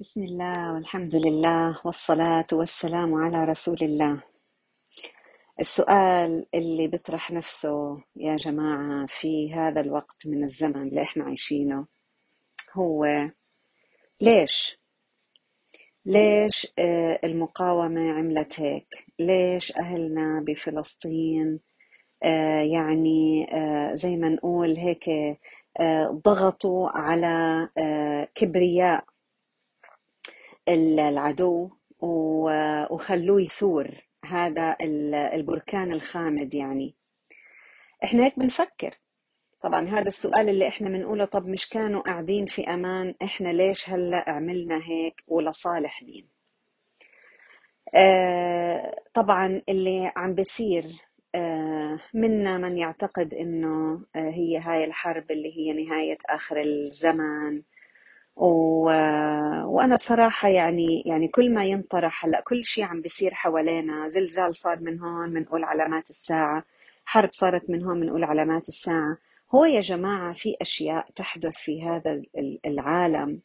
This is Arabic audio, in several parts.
بسم الله والحمد لله والصلاة والسلام على رسول الله السؤال اللي بيطرح نفسه يا جماعة في هذا الوقت من الزمن اللي إحنا عايشينه هو ليش؟ ليش آه، المقاومة عملت هيك؟ ليش أهلنا بفلسطين آه، يعني آه، زي ما نقول هيك ضغطوا على كبرياء العدو وخلوه يثور هذا ال- البركان الخامد يعني. إحنا هيك بنفكر. طبعا هذا السؤال اللي إحنا بنقوله طب مش كانوا قاعدين في أمان؟ إحنا ليش هلأ عملنا هيك؟ ولصالح مين؟ آه طبعا اللي عم بيصير آه منا من يعتقد إنه آه هي هاي الحرب اللي هي نهاية آخر الزمان و... وأنا بصراحة يعني يعني كل ما ينطرح هلأ كل شيء عم بيصير حوالينا زلزال صار من هون بنقول علامات الساعة حرب صارت من هون بنقول علامات الساعة. هو يا جماعة في أشياء تحدث في هذا ال- العالم.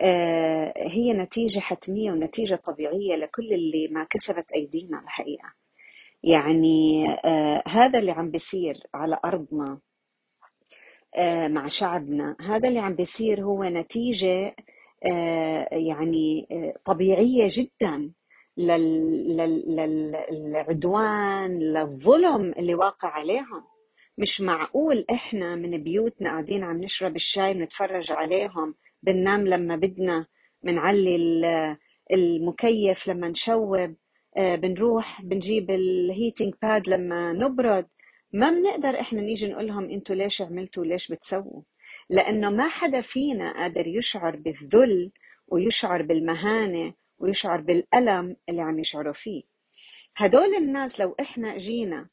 آه، هي نتيجة حتمية ونتيجة طبيعية لكل اللي ما كسبت أيدينا الحقيقة. يعني آه، هذا اللي عم بيصير على أرضنا آه، مع شعبنا. هذا اللي عم بيصير هو نتيجة يعني آه، طبيعية جدا لل- لل- لل- للعدوان للظلم اللي واقع عليهم. مش معقول إحنا من بيوتنا قاعدين عم نشرب الشاي بنتفرج عليهم بننام لما بدنا بنعلي ال- المكيف لما نشوب آه، بنروح بنجيب ال heating pad لما نبرد. ما بنقدر إحنا نيجي نقول لهم إنتوا ليش عملتوا وليش بتسووا. لأنه ما حدا فينا قادر يشعر بالذل ويشعر بالمهانة ويشعر بالألم اللي عم يشعروا فيه. هدول الناس لو إحنا جينا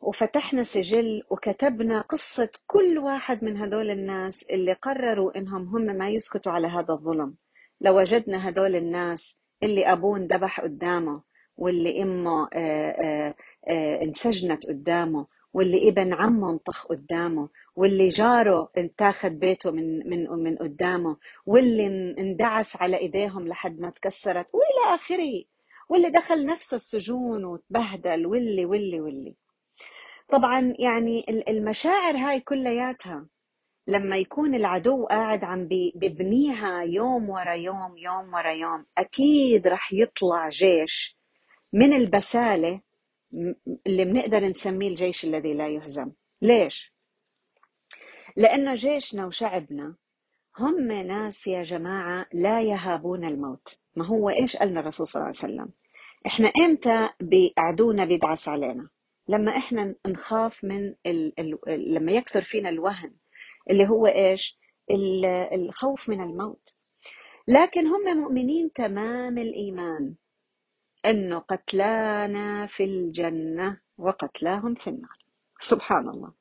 وفتحنا سجل وكتبنا قصة كل واحد من هدول الناس اللي قرروا إنهم هم ما يسكتوا على هذا الظلم لوجدنا هدول الناس اللي ابوه انذبح قدامه واللي إمه آه، آه، آه، انسجنت قدامه واللي ابن عمه انطخ قدامه واللي جاره انتاخد بيته من من من قدامه واللي ان- اندعس على ايديهم لحد ما تكسرت والى اخره. واللي دخل نفسه السجون وتبهدل واللي واللي واللي. طبعا يعني ال- المشاعر هاي كلياتها لما يكون العدو قاعد عم ببنيها يوم ورا يوم يوم ورا يوم أكيد رح يطلع جيش من البسالة اللي بنقدر نسميه الجيش الذي لا يهزم. ليش؟ لأنه جيشنا وشعبنا هم ناس يا جماعة لا يهابون الموت. ما هو إيش قالنا الرسول صلى الله عليه وسلم؟ إحنا إمتى بيعدونا بيدعس علينا؟ لما إحنا نخاف من ال... ال... لما يكثر فينا الوهن اللي هو إيش؟ ال- الخوف من الموت. لكن هم مؤمنين تمام الإيمان. أنه قتلانا في الجنة وقتلاهم في النار. سبحان الله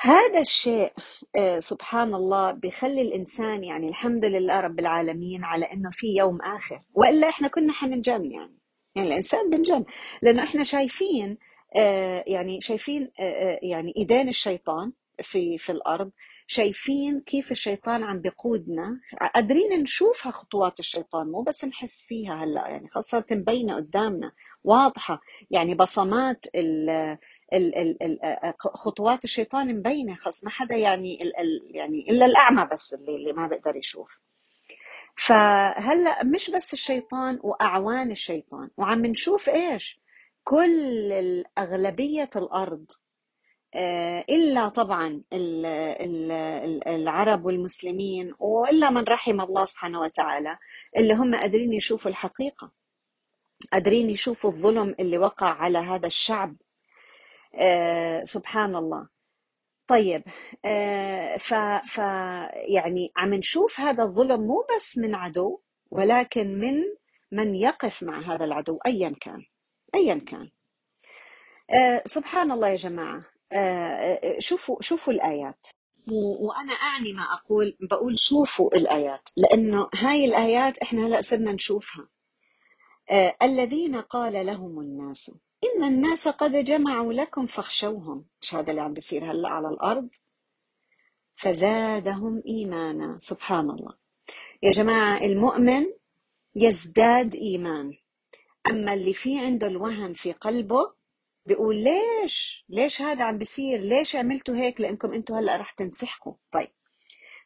هذا الشيء آه، سبحان الله بيخلي الإنسان يعني الحمد لله رب العالمين على أنه في يوم آخر. وإلا إحنا كنا حننجن يعني. يعني الإنسان بنجن لأنه إحنا شايفين آه، يعني شايفين آه، يعني إيدين الشيطان في في الأرض. شايفين كيف الشيطان عم بيقودنا. قادرين نشوفها خطوات الشيطان مو بس نحس فيها هلأ يعني خاصة صارت مبينة قدامنا واضحة. يعني بصمات ال ال ال ال خطوات الشيطان مبينة خاص ما حدا يعني ال ال يعني إلا الأعمى بس اللي, اللي ما بيقدر يشوف. فهلأ مش بس الشيطان وأعوان الشيطان وعم نشوف إيش؟ كل اغلبيه الأرض آه، إلا طبعا ال- ال- ال- العرب والمسلمين وإلا من رحم الله سبحانه وتعالى اللي هم قادرين يشوفوا الحقيقة قادرين يشوفوا الظلم اللي وقع على هذا الشعب. آه، سبحان الله. طيب آه، ف ف يعني عم نشوف هذا الظلم مو بس من عدو ولكن من من يقف مع هذا العدو ايا كان ايا كان. سبحان الله يا جماعة. شوفوا شوفوا الآيات. و- وأنا أعني ما أقول بقول شوفوا الآيات. لأنه هاي الآيات إحنا هلا صرنا نشوفها. آه، الذين قال لهم الناس إن الناس قد جمعوا لكم فاخشوهم. مش هذا اللي عم بيصير هلأ على الأرض؟ فزادهم إيمانا. سبحان الله. يا جماعة المؤمن يزداد إيمان. أما اللي في عنده الوهن في قلبه بيقول ليش؟ ليش هذا عم بيصير؟ ليش عملتوا هيك؟ لأنكم أنتوا هلأ رح تنسحقوا. طيب.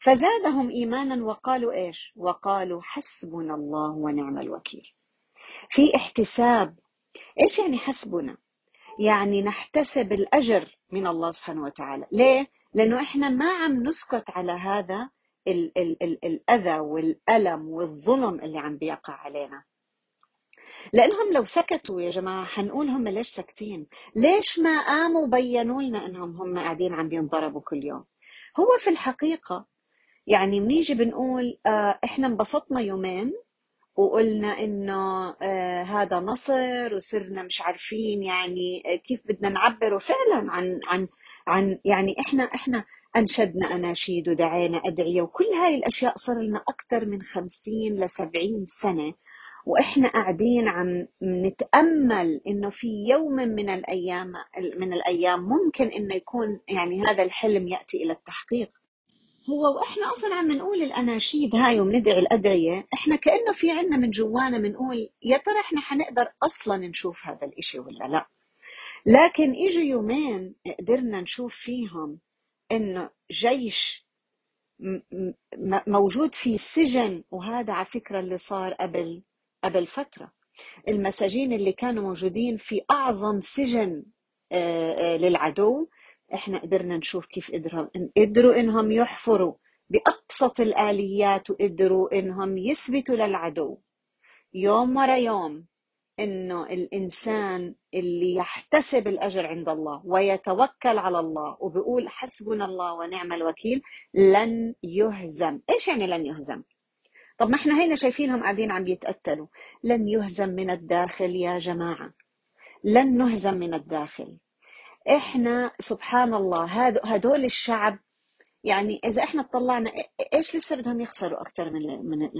فزادهم إيمانا وقالوا إيش؟ وقالوا حسبنا الله ونعم الوكيل. في احتساب. إيش يعني حسبنا؟ يعني نحتسب الأجر من الله سبحانه وتعالى. ليه؟ لأنه إحنا ما عم نسكت على هذا ال ال ال الأذى والألم والظلم اللي عم بيقع علينا. لأنهم لو سكتوا يا جماعة حنقول هم ليش ساكتين؟ ليش ما قاموا بينوا لنا إنهم هم قاعدين عم بينضربوا كل يوم؟ هو في الحقيقة يعني بنيجي بنقول آه إحنا انبسطنا يومين وقلنا إنه آه هذا نصر وصرنا مش عارفين يعني كيف بدنا نعبر فعلا عن عن عن يعني إحنا إحنا أنشدنا أناشيد ودعينا أدعية وكل هاي الأشياء صار لنا أكثر من 50 ل 70 سنة وإحنا قاعدين عم نتأمل إنه في يوم من الأيام من الأيام ممكن إنه يكون يعني هذا الحلم يأتي إلى التحقيق. هو وإحنا أصلا عم نقول الأناشيد هاي وبندعي الأدعية إحنا كأنه في عنا من جوانا بنقول يا ترى إحنا حنقدر أصلا نشوف هذا الإشي ولا لا؟ لكن إجوا يومين قدرنا نشوف فيهم إنه جيش موجود في سجن وهذا على فكرة اللي صار قبل قبل فترة. المساجين اللي كانوا موجودين في أعظم سجن آه، آه، للعدو إحنا قدرنا نشوف كيف قدروا قدروا إنهم يحفروا بأبسط الآليات وقدروا إنهم يثبتوا للعدو. يوم ورا يوم إنه الإنسان اللي يحتسب الأجر عند الله ويتوكل على الله وبيقول حسبنا الله ونعم الوكيل لن يهزم. إيش يعني لن يهزم؟ طب ما إحنا هينا شايفينهم قاعدين عم يتقتلوا. لن يهزم من الداخل يا جماعة. لن نهزم من الداخل. إحنا سبحان الله هدول الشعب يعني إذا إحنا طلعنا إيش لسه بدهم يخسروا أكثر من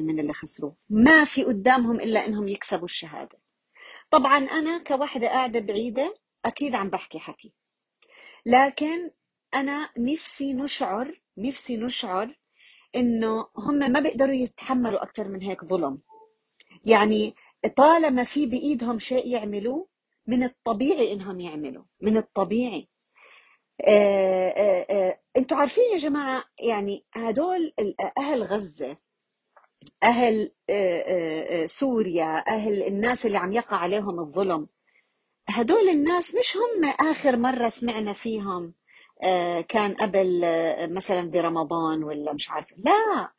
من اللي خسروه؟ ما في قدامهم إلا إنهم يكسبوا الشهادة. طبعا أنا كوحدة قاعدة بعيدة أكيد عم بحكي حكي. لكن أنا نفسي نشعر نفسي نشعر إنه هم ما بيقدروا يتحملوا أكثر من هيك ظلم. يعني طالما في بإيدهم شيء يعملوه من الطبيعي إنهم يعملوا من الطبيعي. آه آه آه أنتوا عارفين يا جماعة يعني هدول أهل غزة أهل سوريا أهل الناس اللي عم يقع عليهم الظلم هدول الناس مش هم آخر مرة سمعنا فيهم كان قبل آه، مثلا برمضان ولا مش عارفة. لا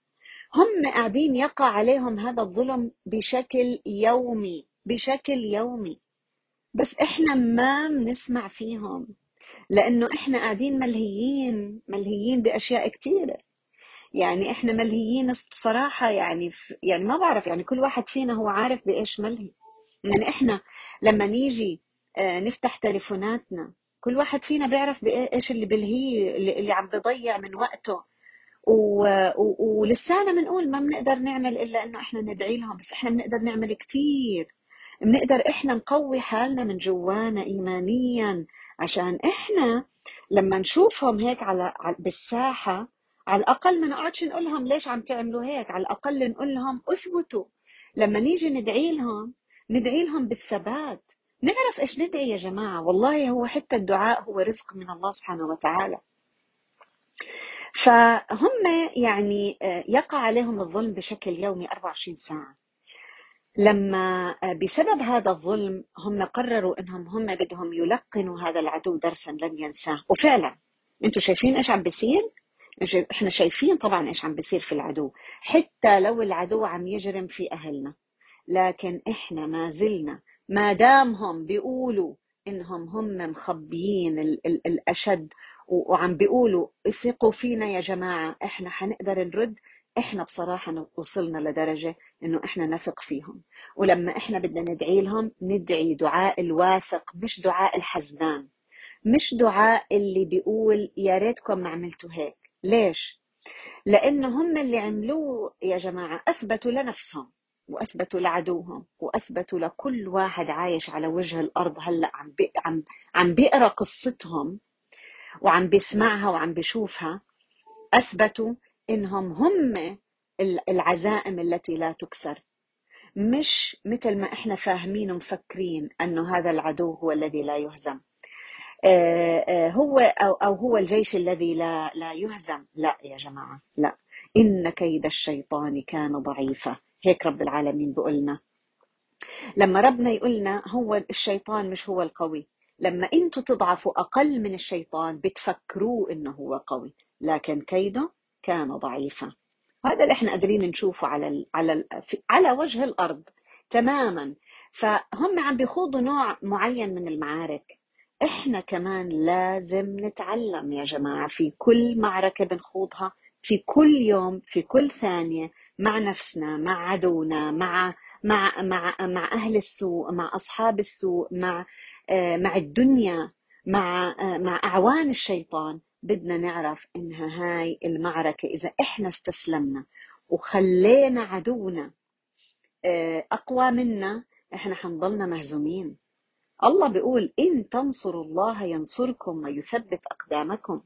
هم قاعدين يقع عليهم هذا الظلم بشكل يومي بشكل يومي. بس إحنا ما بنسمع فيهم لأنه إحنا قاعدين ملهيين ملهيين بأشياء كثيره يعني إحنا ملهيين بصراحة يعني يعني ما بعرف يعني كل واحد فينا هو عارف بإيش ملهي. يعني إحنا لما نيجي آه، نفتح تليفوناتنا كل واحد فينا بيعرف إيش اللي بلهيه اللي عم بضيع من وقته. و... و... ولسانا بنقول ما بنقدر نعمل إلا إنه إحنا ندعي لهم بس إحنا بنقدر نعمل كثير بنقدر إحنا نقوي حالنا من جوانا ايمانيا عشان إحنا لما نشوفهم هيك على بالساحة على الأقل ما نقعدش نقول لهم ليش عم تعملوا هيك على الأقل نقول لهم اثبتوا. لما نيجي ندعي لهم ندعي لهم بالثبات. نعرف إيش ندعي يا جماعة؟ والله هو حتى الدعاء هو رزق من الله سبحانه وتعالى. فهم يعني آه، يقع عليهم الظلم بشكل يومي 24 ساعة. لما آه، بسبب هذا الظلم هم قرروا إنهم هم بدهم يلقنوا هذا العدو درسا لن ينساه. وفعلا أنتم شايفين إيش عم بيصير؟ إحنا شايفين طبعا إيش عم بيصير في العدو. حتى لو العدو عم يجرم في أهلنا لكن إحنا ما زلنا ما دامهم بيقولوا إنهم هم مخبيين ال ال الأشد وعم بيقولوا اثقوا فينا يا جماعة إحنا حنقدر نرد. إحنا بصراحة وصلنا لدرجة إنه إحنا نثق فيهم. ولما إحنا بدنا ندعي لهم ندعي دعاء الواثق مش دعاء الحزنان. مش دعاء اللي بيقول يا ريتكم ما عملتوا هيك. ليش؟ لأنه هم اللي عملوه يا جماعة أثبتوا لنفسهم. وأثبتوا لعدوهم وأثبتوا لكل واحد عايش على وجه الأرض هلأ عم عم عم بيقرأ قصتهم وعم بيسمعها وعم بيشوفها. أثبتوا إنهم هم العزائم التي لا تكسر. مش مثل ما إحنا فاهمين ومفكرين أنه هذا العدو هو الذي لا يهزم. آه، آه، هو أو أو هو الجيش الذي لا لا يهزم. لا يا جماعة لا. إن كيد الشيطان كان ضعيفا. هيك رب العالمين بيقولنا لما ربنا يقولنا هو الشيطان مش هو القوي لما أنتوا تضعفوا أقل من الشيطان بتفكروه إنه هو قوي لكن كيده كان ضعيفا. هذا اللي إحنا قادرين نشوفه على ال على ال على وجه الأرض تماما. فهم عم بيخوضوا نوع معين من المعارك. إحنا كمان لازم نتعلم يا جماعة في كل معركة بنخوضها في كل يوم في كل ثانية مع نفسنا مع عدونا مع مع مع مع أهل السوء مع أصحاب السوء مع آه، مع الدنيا مع آه، مع أعوان الشيطان. بدنا نعرف إنها هاي المعركة إذا إحنا استسلمنا وخلينا عدونا آه، أقوى منا إحنا حنضلنا مهزومين. الله بيقول إن تنصروا الله ينصركم ويثبت أقدامكم.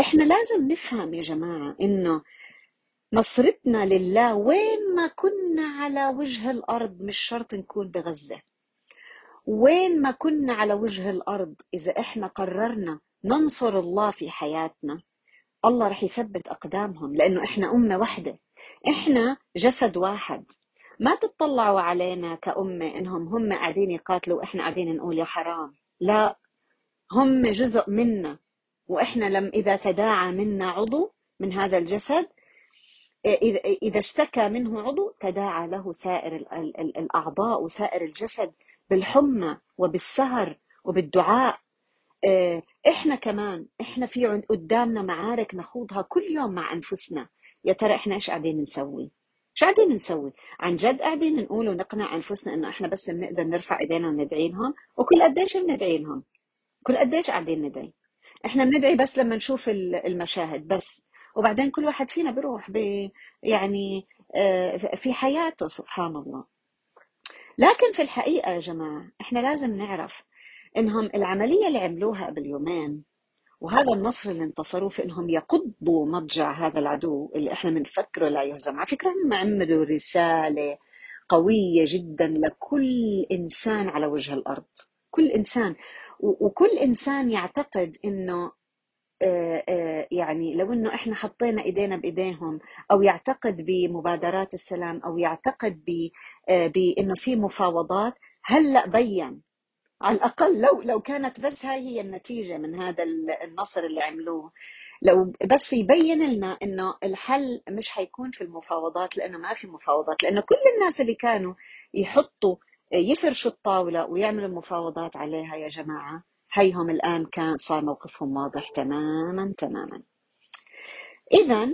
إحنا لازم نفهم يا جماعة إنه نصرتنا لله وين ما كنا على وجه الأرض مش شرط نكون بغزة. وين ما كنا على وجه الأرض إذا إحنا قررنا ننصر الله في حياتنا الله رح يثبت أقدامهم لأنه إحنا أمة واحدة إحنا جسد واحد. ما تطلعوا علينا كأمة إنهم هم قاعدين يقاتلوا وإحنا قاعدين نقول يا حرام. لا هم جزء منا وإحنا لم إذا تداعى منا عضو من هذا الجسد إذا اشتكى منه عضو تداعى له سائر الأعضاء وسائر الجسد بالحمى وبالسهر وبالدعاء. آه، إحنا كمان إحنا في قدامنا معارك نخوضها كل يوم مع أنفسنا. يا ترى إحنا إيش قاعدين نسوي؟ شو قاعدين نسوي؟ عن جد قاعدين نقول ونقنع أنفسنا إنه إحنا بس بنقدر نرفع إيدينا وندعي لهم وكل قديش بندعي لهم كل قديش قاعدين ندعي؟ إحنا بندعي بس لما نشوف المشاهد بس وبعدين كل واحد فينا بيروح ب يعني آه، في حياته سبحان الله. لكن في الحقيقة يا جماعة إحنا لازم نعرف إنهم العملية اللي عملوها قبل يومين وهذا النصر اللي انتصروا في إنهم يقضوا مضجع هذا العدو اللي إحنا بنفكره لا يهزم. على فكرة هم عملوا رسالة قوية جدا لكل إنسان على وجه الأرض. كل إنسان وكل إنسان يعتقد إنه يعني لو إنه إحنا حطينا إيدينا بإيديهم أو يعتقد بمبادرات السلام أو يعتقد آه، بإنه في مفاوضات هلأ بين. على الأقل لو لو كانت بس هاي هي النتيجة من هذا النصر اللي عملوه. لو بس يبين لنا إنه الحل مش حيكون في المفاوضات لأنه ما في مفاوضات لأنه كل الناس اللي كانوا يحطوا يفرشوا الطاولة ويعملوا المفاوضات عليها يا جماعة هيهم الآن كان صار موقفهم واضح تماما تماما. اذا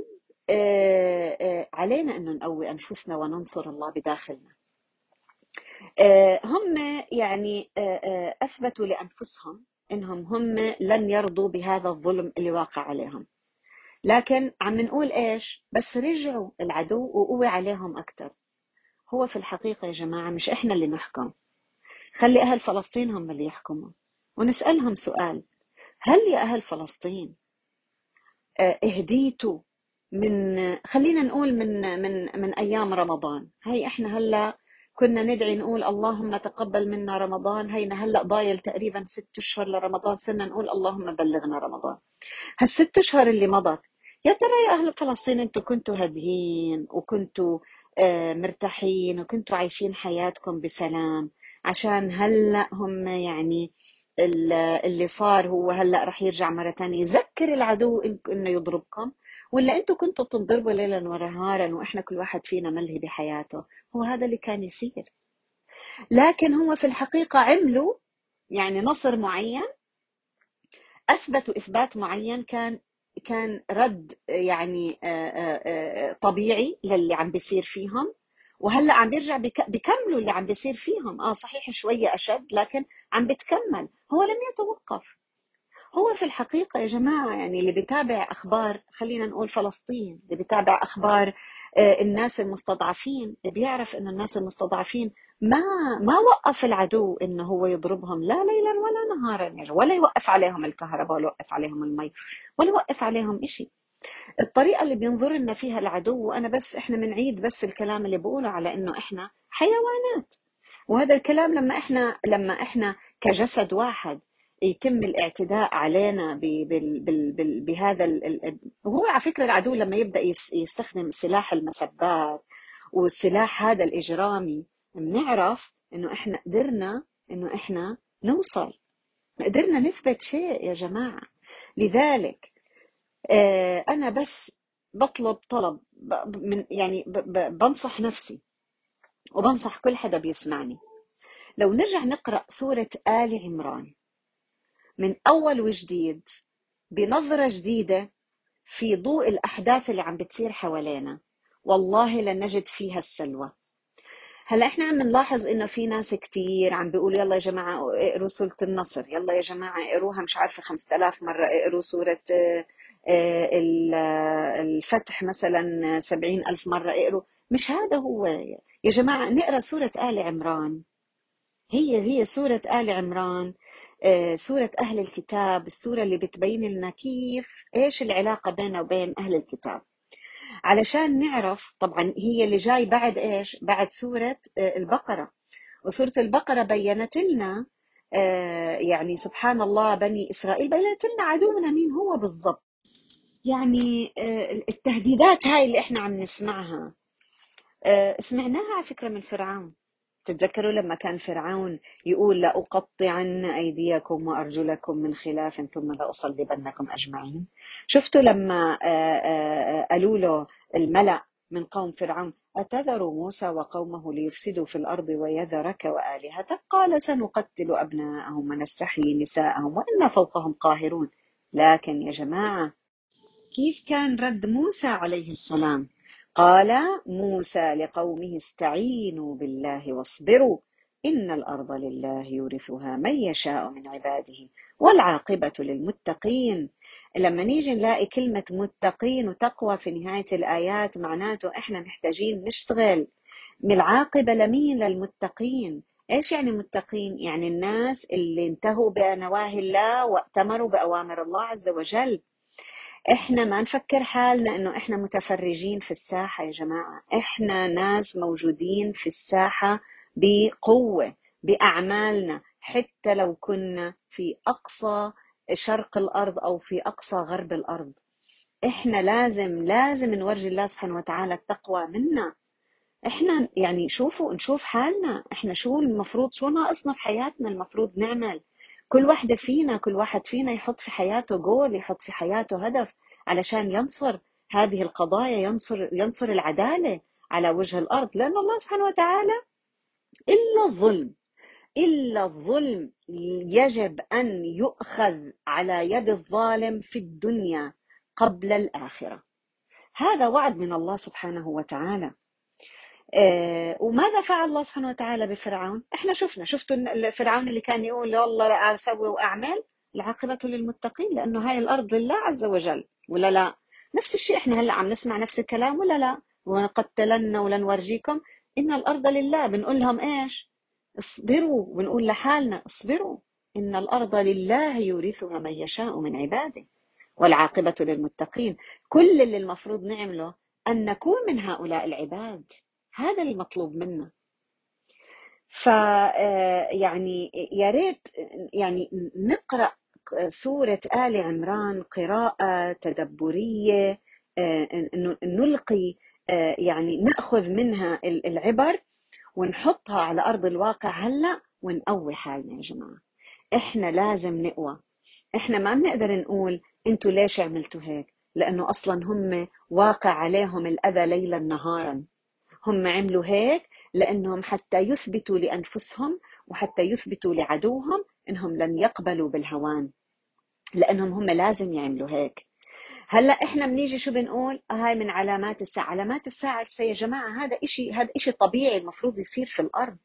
آه، آه، علينا انه نقوي أنفسنا وننصر الله بداخلنا. آه، هم يعني أثبتوا لأنفسهم إنهم هم لن يرضوا بهذا الظلم اللي واقع عليهم. لكن عم نقول إيش؟ بس رجعوا العدو وقوي عليهم أكثر هو في الحقيقة يا جماعة مش إحنا اللي نحكم. خلي أهل فلسطين هم اللي يحكموا. ونسألهم سؤال. هل يا أهل فلسطين اهديتوا من خلينا نقول من من من أيام رمضان؟ هي إحنا هلأ كنا ندعي نقول اللهم تقبل منا رمضان. هينا هلأ ضايل تقريبا ست أشهر لرمضان صرنا نقول اللهم بلغنا رمضان. هالست أشهر اللي مضت يا ترى يا أهل فلسطين أنتم كنتوا هاديين وكنتوا آه، مرتاحين وكنتوا عايشين حياتكم بسلام؟ عشان هلأ هم يعني اللي صار هو هلأ رح يرجع مرة ثانية يذكر العدو إنه يضربكم ولا أنتم كنتوا تنضربوا ليلا ونهارا وإحنا كل واحد فينا ملهي بحياته؟ هو هذا اللي كان يصير. لكن هو في الحقيقة عملوا يعني نصر معين أثبتوا إثبات معين كان كان رد يعني طبيعي للي عم بيصير فيهم. وهلأ عم بيرجع بكملوا اللي عم بيصير فيهم. آه صحيح شوية أشد لكن عم بتكمل. هو لم يتوقف. هو في الحقيقة يا جماعة يعني اللي بيتابع أخبار خلينا نقول فلسطين اللي بيتابع أخبار آه، الناس المستضعفين بيعرف إنه الناس المستضعفين ما ما وقف العدو إنه هو يضربهم لا ليلا ولا نهارا يعني ولا يوقف عليهم الكهرباء ولا يوقف عليهم المي ولا يوقف عليهم إشي. الطريقة اللي بينظر لنا فيها العدو وأنا بس إحنا بنعيد بس الكلام اللي بقوله على إنه إحنا حيوانات. وهذا الكلام لما إحنا لما إحنا كجسد واحد يتم الاعتداء علينا بهذا ال- وهو على فكرة العدو لما يبدأ يس- يستخدم سلاح المسبات والسلاح هذا الإجرامي بنعرف إنه إحنا قدرنا إنه إحنا نوصل. قدرنا نثبت شيء يا جماعة. لذلك آه، أنا بس بطلب طلب من يعني بنصح نفسي وبنصح كل حدا بيسمعني. لو نرجع نقرأ سورة آل عمران من أول وجديد بنظرة جديدة في ضوء الأحداث اللي عم بتصير حوالينا. والله لنجد فيها السلوى. هلا إحنا عم نلاحظ إنه في ناس كتير عم بيقولوا يلا يا جماعة اقروا سورة النصر يلا يا جماعة اقروها مش عارفة 5000 مرة اقروا سورة ال- آه، الفتح مثلا 70000 مرة اقروا. مش هذا هو. يا جماعة نقرأ سورة آل عمران. هي هي سورة آل عمران آه، سورة أهل الكتاب السورة اللي بتبين لنا كيف إيش العلاقة بيننا وبين أهل الكتاب. علشان نعرف طبعا هي اللي جاي بعد إيش؟ بعد سورة آه، البقرة. وسورة البقرة بينت لنا آه، يعني سبحان الله بني إسرائيل بينت لنا عدونا مين هو بالضبط. يعني آه، التهديدات هاي اللي إحنا عم نسمعها. آه، سمعناها على فكرة من فرعون. تتذكروا لما كان فرعون يقول لأقطعن أيديكم وأرجلكم من خلاف ثم لأصلبنكم أجمعين؟ شفتوا لما آه، قالوا له الملأ من قوم فرعون أتذر موسى وقومه ليفسدوا في الأرض ويذرك وآلهتك؟ قال سنقتل أبناءهم ونستحيي نساءهم وإنا فوقهم قاهرون. لكن يا جماعة كيف كان رد موسى عليه السلام؟ قال موسى لقومه استعينوا بالله واصبروا إن الأرض لله يورثها من يشاء من عباده والعاقبة للمتقين. لما نيجي نلاقي كلمة متقين وتقوى في نهاية الآيات معناته إحنا محتاجين نشتغل من العاقبة لمين؟ للمتقين. إيش يعني متقين؟ يعني الناس اللي انتهوا بنواهي الله واتمروا بأوامر الله عز وجل. إحنا ما نفكر حالنا إنه إحنا متفرجين في الساحة يا جماعة. إحنا ناس موجودين في الساحة بقوة بأعمالنا. حتى لو كنا في أقصى شرق الأرض أو في أقصى غرب الأرض. إحنا لازم لازم نورجي الله سبحانه وتعالى التقوى منا. إحنا يعني شوفوا نشوف حالنا. إحنا شو المفروض شو ناقصنا في حياتنا؟ المفروض نعمل. كل واحدة فينا كل واحد فينا يحط في حياته جول يحط في حياته هدف علشان ينصر هذه القضايا ينصر ينصر العدالة على وجه الأرض. لأن الله سبحانه وتعالى إلا الظلم إلا الظلم يجب أن يؤخذ على يد الظالم في الدنيا قبل الآخرة. هذا وعد من الله سبحانه وتعالى. وماذا فعل الله سبحانه وتعالى بفرعون؟ إحنا شفنا شفتوا إن فرعون اللي كان يقول والله لا أسوي وأعمل العاقبة للمتقين لأنه هاي الأرض لله عز وجل ولا لا؟ نفس الشيء إحنا هلأ عم نسمع نفس الكلام ولا لا؟ ونقتلن ولنورجيكم إن الأرض لله بنقول لهم إيش؟ اصبروا بنقول لحالنا اصبروا إن الأرض لله يورثها من يشاء من عباده والعاقبة للمتقين كل اللي المفروض نعمله أن نكون من هؤلاء العباد هذا المطلوب منا. ف آه، يعني يا ريت يعني نقرأ سورة آل عمران قراءة تدبرية آه، نلقي آه، يعني نأخذ منها ال- العبر ونحطها على أرض الواقع هلأ ونقوي حالنا يا جماعة. إحنا لازم نقوى. إحنا ما بنقدر نقول أنتوا ليش عملتوا هيك؟ لأنه أصلا هم واقع عليهم الأذى ليلا نهارا. هم عملوا هيك لأنهم حتى يثبتوا لأنفسهم وحتى يثبتوا لعدوهم إنهم لن يقبلوا بالهوان لأنهم هم لازم يعملوا هيك. هلأ إحنا بنيجي شو بنقول؟ هاي من علامات الساعة. علامات الساعة يا جماعة هذا إشي هذا إشي طبيعي المفروض يصير في الأرض.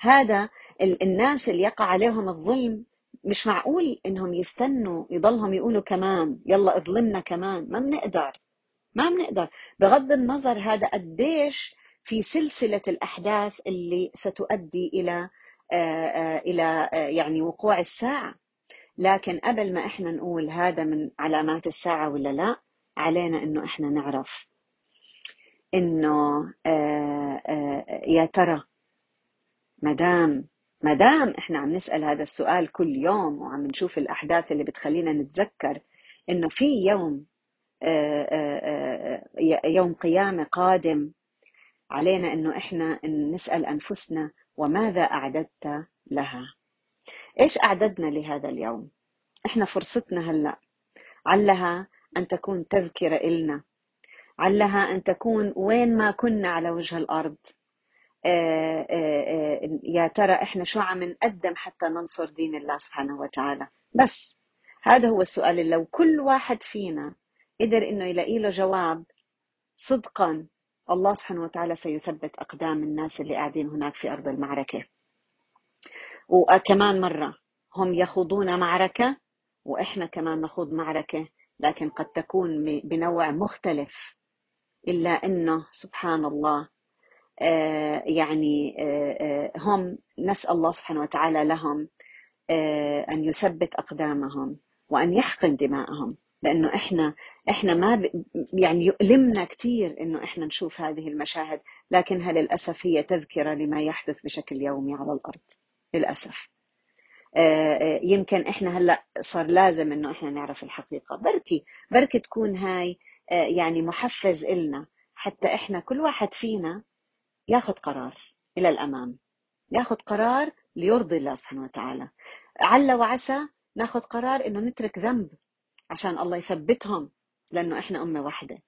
هذا ال- الناس اللي يقع عليهم الظلم مش معقول إنهم يستنوا يضلهم يقولوا كمان يلا اظلمنا كمان. ما بنقدر ما بنقدر. بغض النظر هذا قديش في سلسلة الأحداث اللي ستؤدي إلى آه، آه، إلى آه، يعني وقوع الساعة. لكن قبل ما إحنا نقول هذا من علامات الساعة ولا لا علينا إنه إحنا نعرف إنه يا ترى مدام مدام إحنا عم نسأل هذا السؤال كل يوم وعم نشوف الأحداث اللي بتخلينا نتذكر إنه في يوم يوم قيامة قادم علينا انه إحنا نسأل أنفسنا وماذا أعددت لها. إيش أعددنا لهذا اليوم؟ إحنا فرصتنا هلأ. علها أن تكون تذكرة إلنا. علها أن تكون وين ما كنا على وجه الأرض. آه، آه، آه، يا ترى إحنا شو عم نقدم حتى ننصر دين الله سبحانه وتعالى؟ بس هذا هو السؤال اللي لو كل واحد فينا قدر إنه يلاقي له جواب صدقا الله سبحانه وتعالى سيثبت أقدام الناس اللي قاعدين هناك في أرض المعركة. وكمان مرة هم يخوضون معركة وإحنا كمان نخوض معركة لكن قد تكون بنوع مختلف. إلا إنه سبحان الله آه، يعني آه، آه، هم نسأل الله سبحانه وتعالى لهم أن يثبت أقدامهم وأن يحقن دماءهم. لأنه إحنا إحنا ما ب... يعني يؤلمنا كثير إنه إحنا نشوف هذه المشاهد لكنها للاسف هي تذكرة لما يحدث بشكل يومي على الأرض للأسف. يمكن إحنا هلأ صار لازم إنه إحنا نعرف الحقيقة. بركي بركي تكون هاي يعني محفز إلنا حتى إحنا كل واحد فينا ياخذ قرار إلى الأمام. ياخذ قرار ليرضي الله سبحانه وتعالى. عل وعسى ناخذ قرار إنه نترك ذنب عشان الله يثبتهم لأنه إحنا أمة واحدة.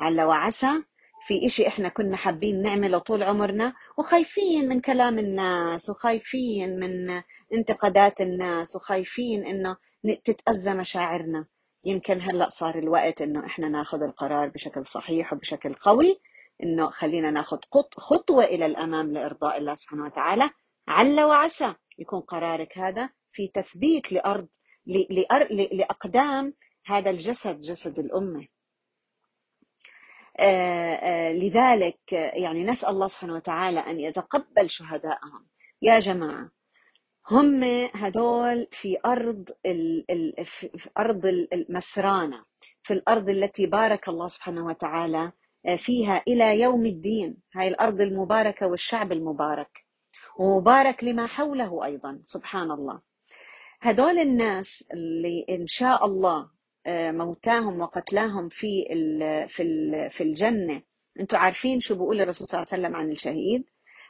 عل وعسى في إشي إحنا كنا حابين نعمله طول عمرنا وخايفين من كلام الناس وخايفين من انتقادات الناس وخايفين إنه تتأذى مشاعرنا. يمكن هلأ صار الوقت إنه إحنا ناخذ القرار بشكل صحيح وبشكل قوي إنه خلينا ناخذ خطوة إلى الأمام لإرضاء الله سبحانه وتعالى. عل وعسى يكون قرارك هذا في تثبيت لأرض لأقدام هذا الجسد جسد الأمة. آه، آه، لذلك يعني نسأل الله سبحانه وتعالى أن يتقبل شهداءهم. يا جماعة هم هدول في أرض في أرض المسرانة في الأرض التي بارك الله سبحانه وتعالى آه، فيها إلى يوم الدين. هاي الأرض المباركة والشعب المبارك. ومبارك لما حوله أيضا سبحان الله. هدول الناس اللي إن شاء الله آه، موتاهم وقتلاهم في في في الجنة. أنتم عارفين شو بيقول الرسول صلى الله عليه وسلم عن الشهيد؟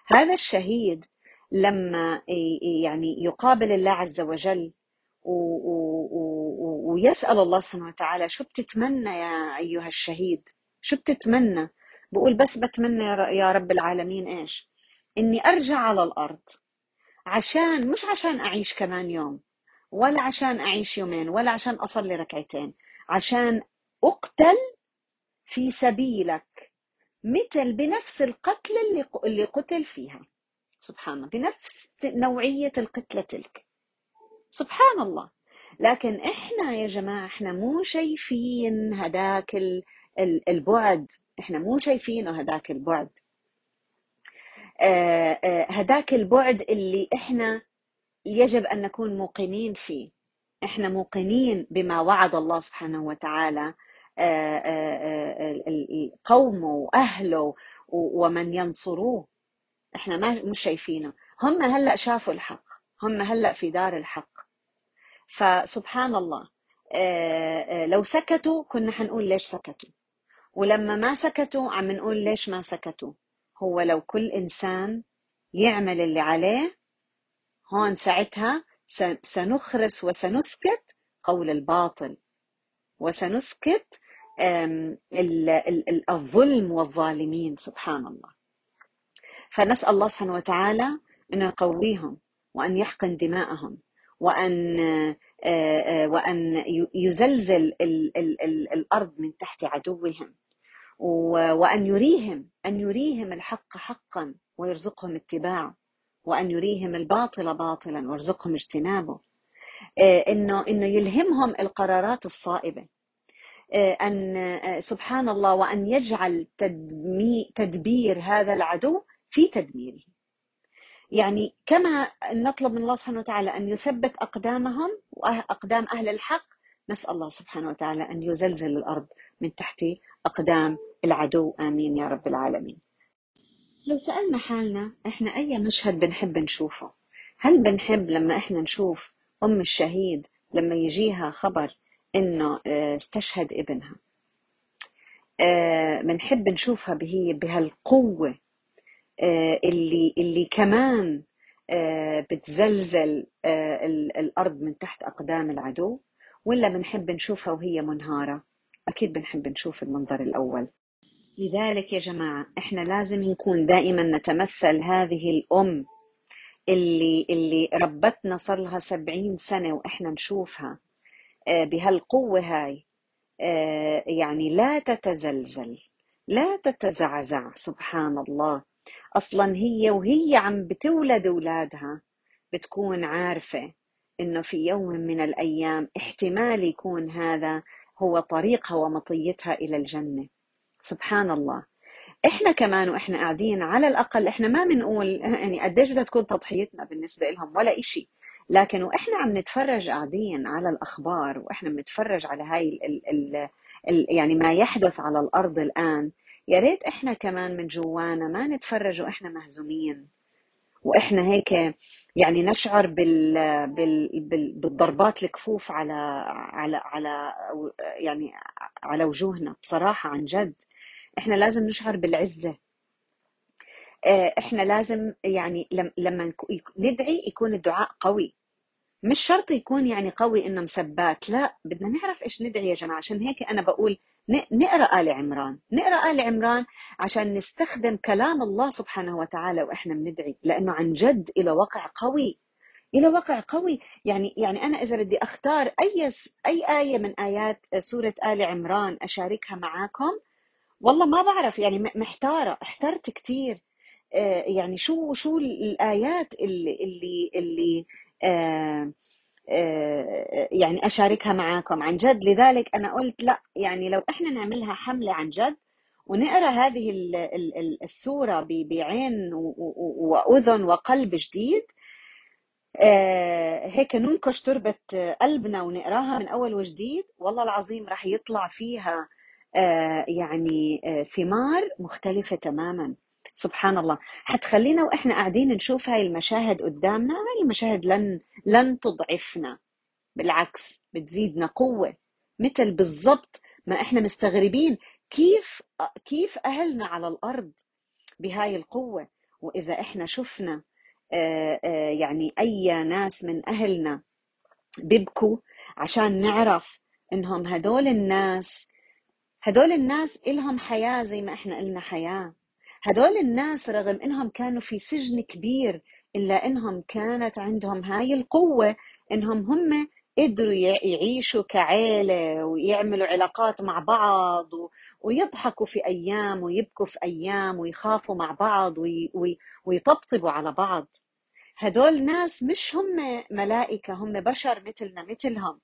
هذا الشهيد لما يعني يقابل الله عز وجل ويسأل الله سبحانه وتعالى شو بتتمنى يا أيها الشهيد؟ شو بتتمنى؟ بقول بس بتمنى يا رب العالمين إيش؟ إني أرجع على الأرض عشان مش عشان أعيش كمان يوم ولا عشان أعيش يومين ولا عشان أصلي ركعتين عشان أقتل في سبيلك مثل بنفس القتل اللي قتل فيها. سبحان الله بنفس نوعية القتلة تلك. سبحان الله. لكن إحنا يا جماعة إحنا مو شايفين هداك البعد. إحنا مو شايفينه هداك البعد. آه، آه، هداك البعد اللي إحنا يجب أن نكون موقنين فيه. إحنا موقنين بما وعد الله سبحانه وتعالى. آه، آه، آه، قومه وأهله ومن ينصروه. إحنا ما مش شايفينه. هم هلأ شافوا الحق. هم هلأ في دار الحق. فسبحان الله. لو سكتوا كنا حنقول ليش سكتوا. ولما ما سكتوا عم نقول ليش ما سكتوا. هو لو كل إنسان يعمل اللي عليه هون ساعتها سنخرس وسنسكت قول الباطل. وسنسكت الظلم والظالمين سبحان الله. فنسأل الله سبحانه وتعالى أن يقويهم وأن يحقن دماءهم وأن وأن يزلزل الأرض من تحت عدوهم. وأن يريهم أن يريهم الحق حقا ويرزقهم اتباعه. وأن يريهم الباطل باطلا وارزقهم اجتنابه. آه، إنه إنه يلهمهم القرارات الصائبة. آه، أن آه، سبحان الله وأن يجعل تدبير هذا العدو في تدميره. يعني كما نطلب من الله سبحانه وتعالى أن يثبت أقدامهم وأقدام أهل الحق نسأل الله سبحانه وتعالى أن يزلزل الأرض من تحت أقدام العدو. آمين يا رب العالمين. لو سألنا حالنا إحنا أي مشهد بنحب نشوفه؟ هل بنحب لما إحنا نشوف أم الشهيد لما يجيها خبر إنه آه، استشهد ابنها؟ آه، بنحب نشوفها بهي بهالقوة آه، اللي اللي كمان بتزلزل الأرض من تحت أقدام العدو ولا بنحب نشوفها وهي منهارة؟ أكيد بنحب نشوف المنظر الأول. لذلك يا جماعة إحنا لازم نكون دائما نتمثل هذه الأم اللي اللي ربتنا صار لها سبعين سنة وإحنا نشوفها آه، بهالقوة هاي. آه، يعني لا تتزلزل لا تتزعزع سبحان الله. أصلا هي وهي عم بتولد أولادها بتكون عارفة إنه في يوم من الأيام احتمال يكون هذا هو طريقها ومطيتها إلى الجنة. سبحان الله. إحنا كمان وإحنا قاعدين على الأقل إحنا ما بنقول يعني قديش بدها تكون تضحيتنا بالنسبة لهم ولا إشي. لكن وإحنا عم نتفرج قاعدين على الأخبار وإحنا بنتفرج على هاي ال ال ال يعني ما يحدث على الأرض الآن يا ريت إحنا كمان من جوانا ما نتفرج وإحنا مهزومين. وإحنا هيك يعني نشعر بال, بال, بال بالضربات الكفوف على على على يعني على وجوهنا بصراحة عن جد. إحنا لازم نشعر بالعزة. آه، إحنا لازم يعني لما ندعي يكون الدعاء قوي. مش شرط يكون يعني قوي إنه مسبات لا بدنا نعرف إيش ندعي يا جماعة. عشان هيك أنا بقول نقرأ آل عمران. نقرأ آل عمران عشان نستخدم كلام الله سبحانه وتعالى وإحنا بندعي. لأنه عن جد له وقع قوي. له وقع قوي. يعني يعني أنا إذا بدي أختار أي أي آية من آيات سورة آل عمران أشاركها معاكم والله ما بعرف يعني محتارة احترت كثير آه، يعني شو شو الآيات اللي اللي اللي آه، آه، يعني أشاركها معاكم عن جد؟ لذلك أنا قلت لأ يعني لو إحنا نعملها حملة عن جد ونقرأ هذه السورة بعين وأذن وقلب جديد هيك ننكش تربة قلبنا ونقراها من أول وجديد والله العظيم راح يطلع فيها يعني ثمار مختلفة تماما. سبحان الله. حتخلينا وإحنا قاعدين نشوف هاي المشاهد قدامنا هاي المشاهد لن لن تضعفنا. بالعكس بتزيدنا قوة. مثل بالضبط ما إحنا مستغربين كيف كيف أهلنا على الأرض بهاي القوة. وإذا إحنا شفنا يعني أي ناس من أهلنا بيبكوا عشان نعرف إنهم هدول الناس هدول الناس إلهم حياة زي ما إحنا قلنا حياة. هدول الناس رغم إنهم كانوا في سجن كبير إلا إنهم كانت عندهم هاي القوة إنهم هم قدروا يعيشوا كعيلة ويعملوا علاقات مع بعض ويضحكوا في أيام ويبكوا في أيام ويخافوا مع بعض ويطبطبوا على بعض. هدول ناس مش هم ملائكة هم بشر مثلنا مثلهم.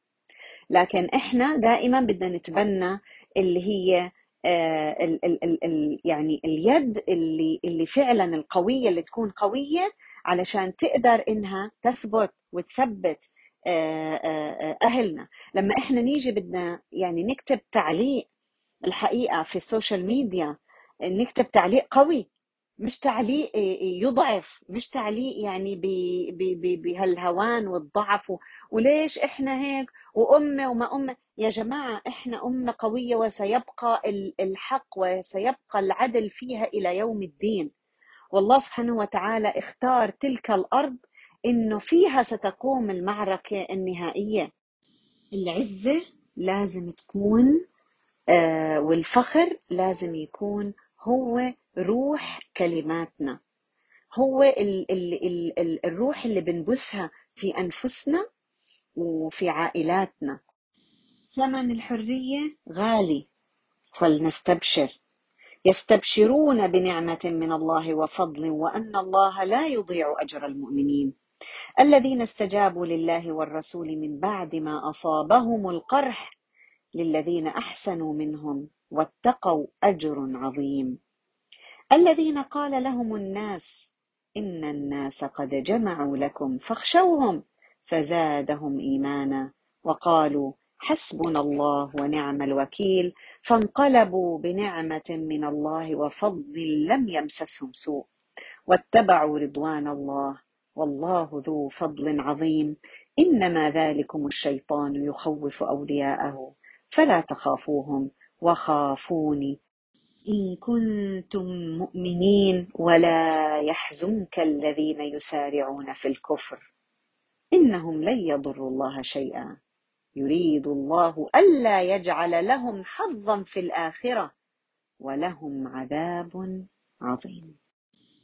لكن إحنا دائما بدنا نتبنى اللي هي آه، ال ال ال يعني اليد اللي اللي فعلا القوية اللي تكون قوية علشان تقدر إنها تثبت وتثبت آه، آه، أهلنا. لما إحنا نيجي بدنا يعني نكتب تعليق الحقيقة في السوشيال ميديا نكتب تعليق قوي مش تعليق يضعف مش تعليق يعني بهالهوان والضعف وليش إحنا هيك؟ وأمة وما أمة. يا جماعة إحنا أمة قوية وسيبقى الحق وسيبقى العدل فيها إلى يوم الدين. والله سبحانه وتعالى اختار تلك الأرض إنه فيها ستقوم المعركة النهائية. العزة لازم تكون والفخر لازم يكون هو روح كلماتنا. هو ال ال ال ال الروح اللي بنبثها في أنفسنا وفي عائلاتنا. ثمن الحرية غالي فلنستبشر. يستبشرون بنعمة من الله وفضل وأن الله لا يضيع أجر المؤمنين. الذين استجابوا لله والرسول من بعد ما أصابهم القرح للذين أحسنوا منهم. واتقوا أجر عظيم. الذين قال لهم الناس إن الناس قد جمعوا لكم فاخشوهم فزادهم إيمانا. وقالوا حسبنا الله ونعم الوكيل فانقلبوا بنعمة من الله وفضل لم يمسسهم سوء. واتبعوا رضوان الله والله ذو فضل عظيم. إنما ذلكم الشيطان يخوف أولياءه فلا تخافوهم. وخافوني. إن كنتم مؤمنين ولا يحزنك الذين يسارعون في الكفر. إنهم لن يضروا الله شيئا. يريد الله ألا يجعل لهم حظا في الآخرة ولهم عذاب عظيم.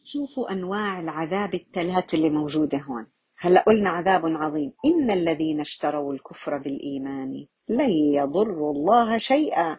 شوفوا أنواع العذاب الثلاث اللي موجودة هون. هلأ قلنا عذاب عظيم. إن الذين اشتروا الكفر بالإيمان لن يضروا الله شيئا.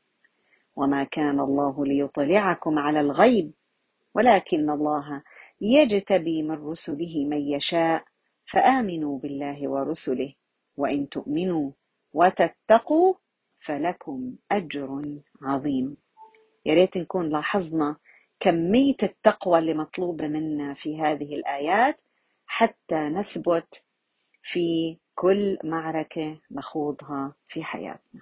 وما كان الله ليطلعكم على الغيب ولكن الله يجتبي من رسله من يشاء فآمنوا بالله ورسله وإن تؤمنوا وتتقوا فلكم أجر عظيم. يا ريت نكون لاحظنا كمية التقوى اللي مطلوبة منا في هذه الآيات حتى نثبت في كل معركة نخوضها في حياتنا.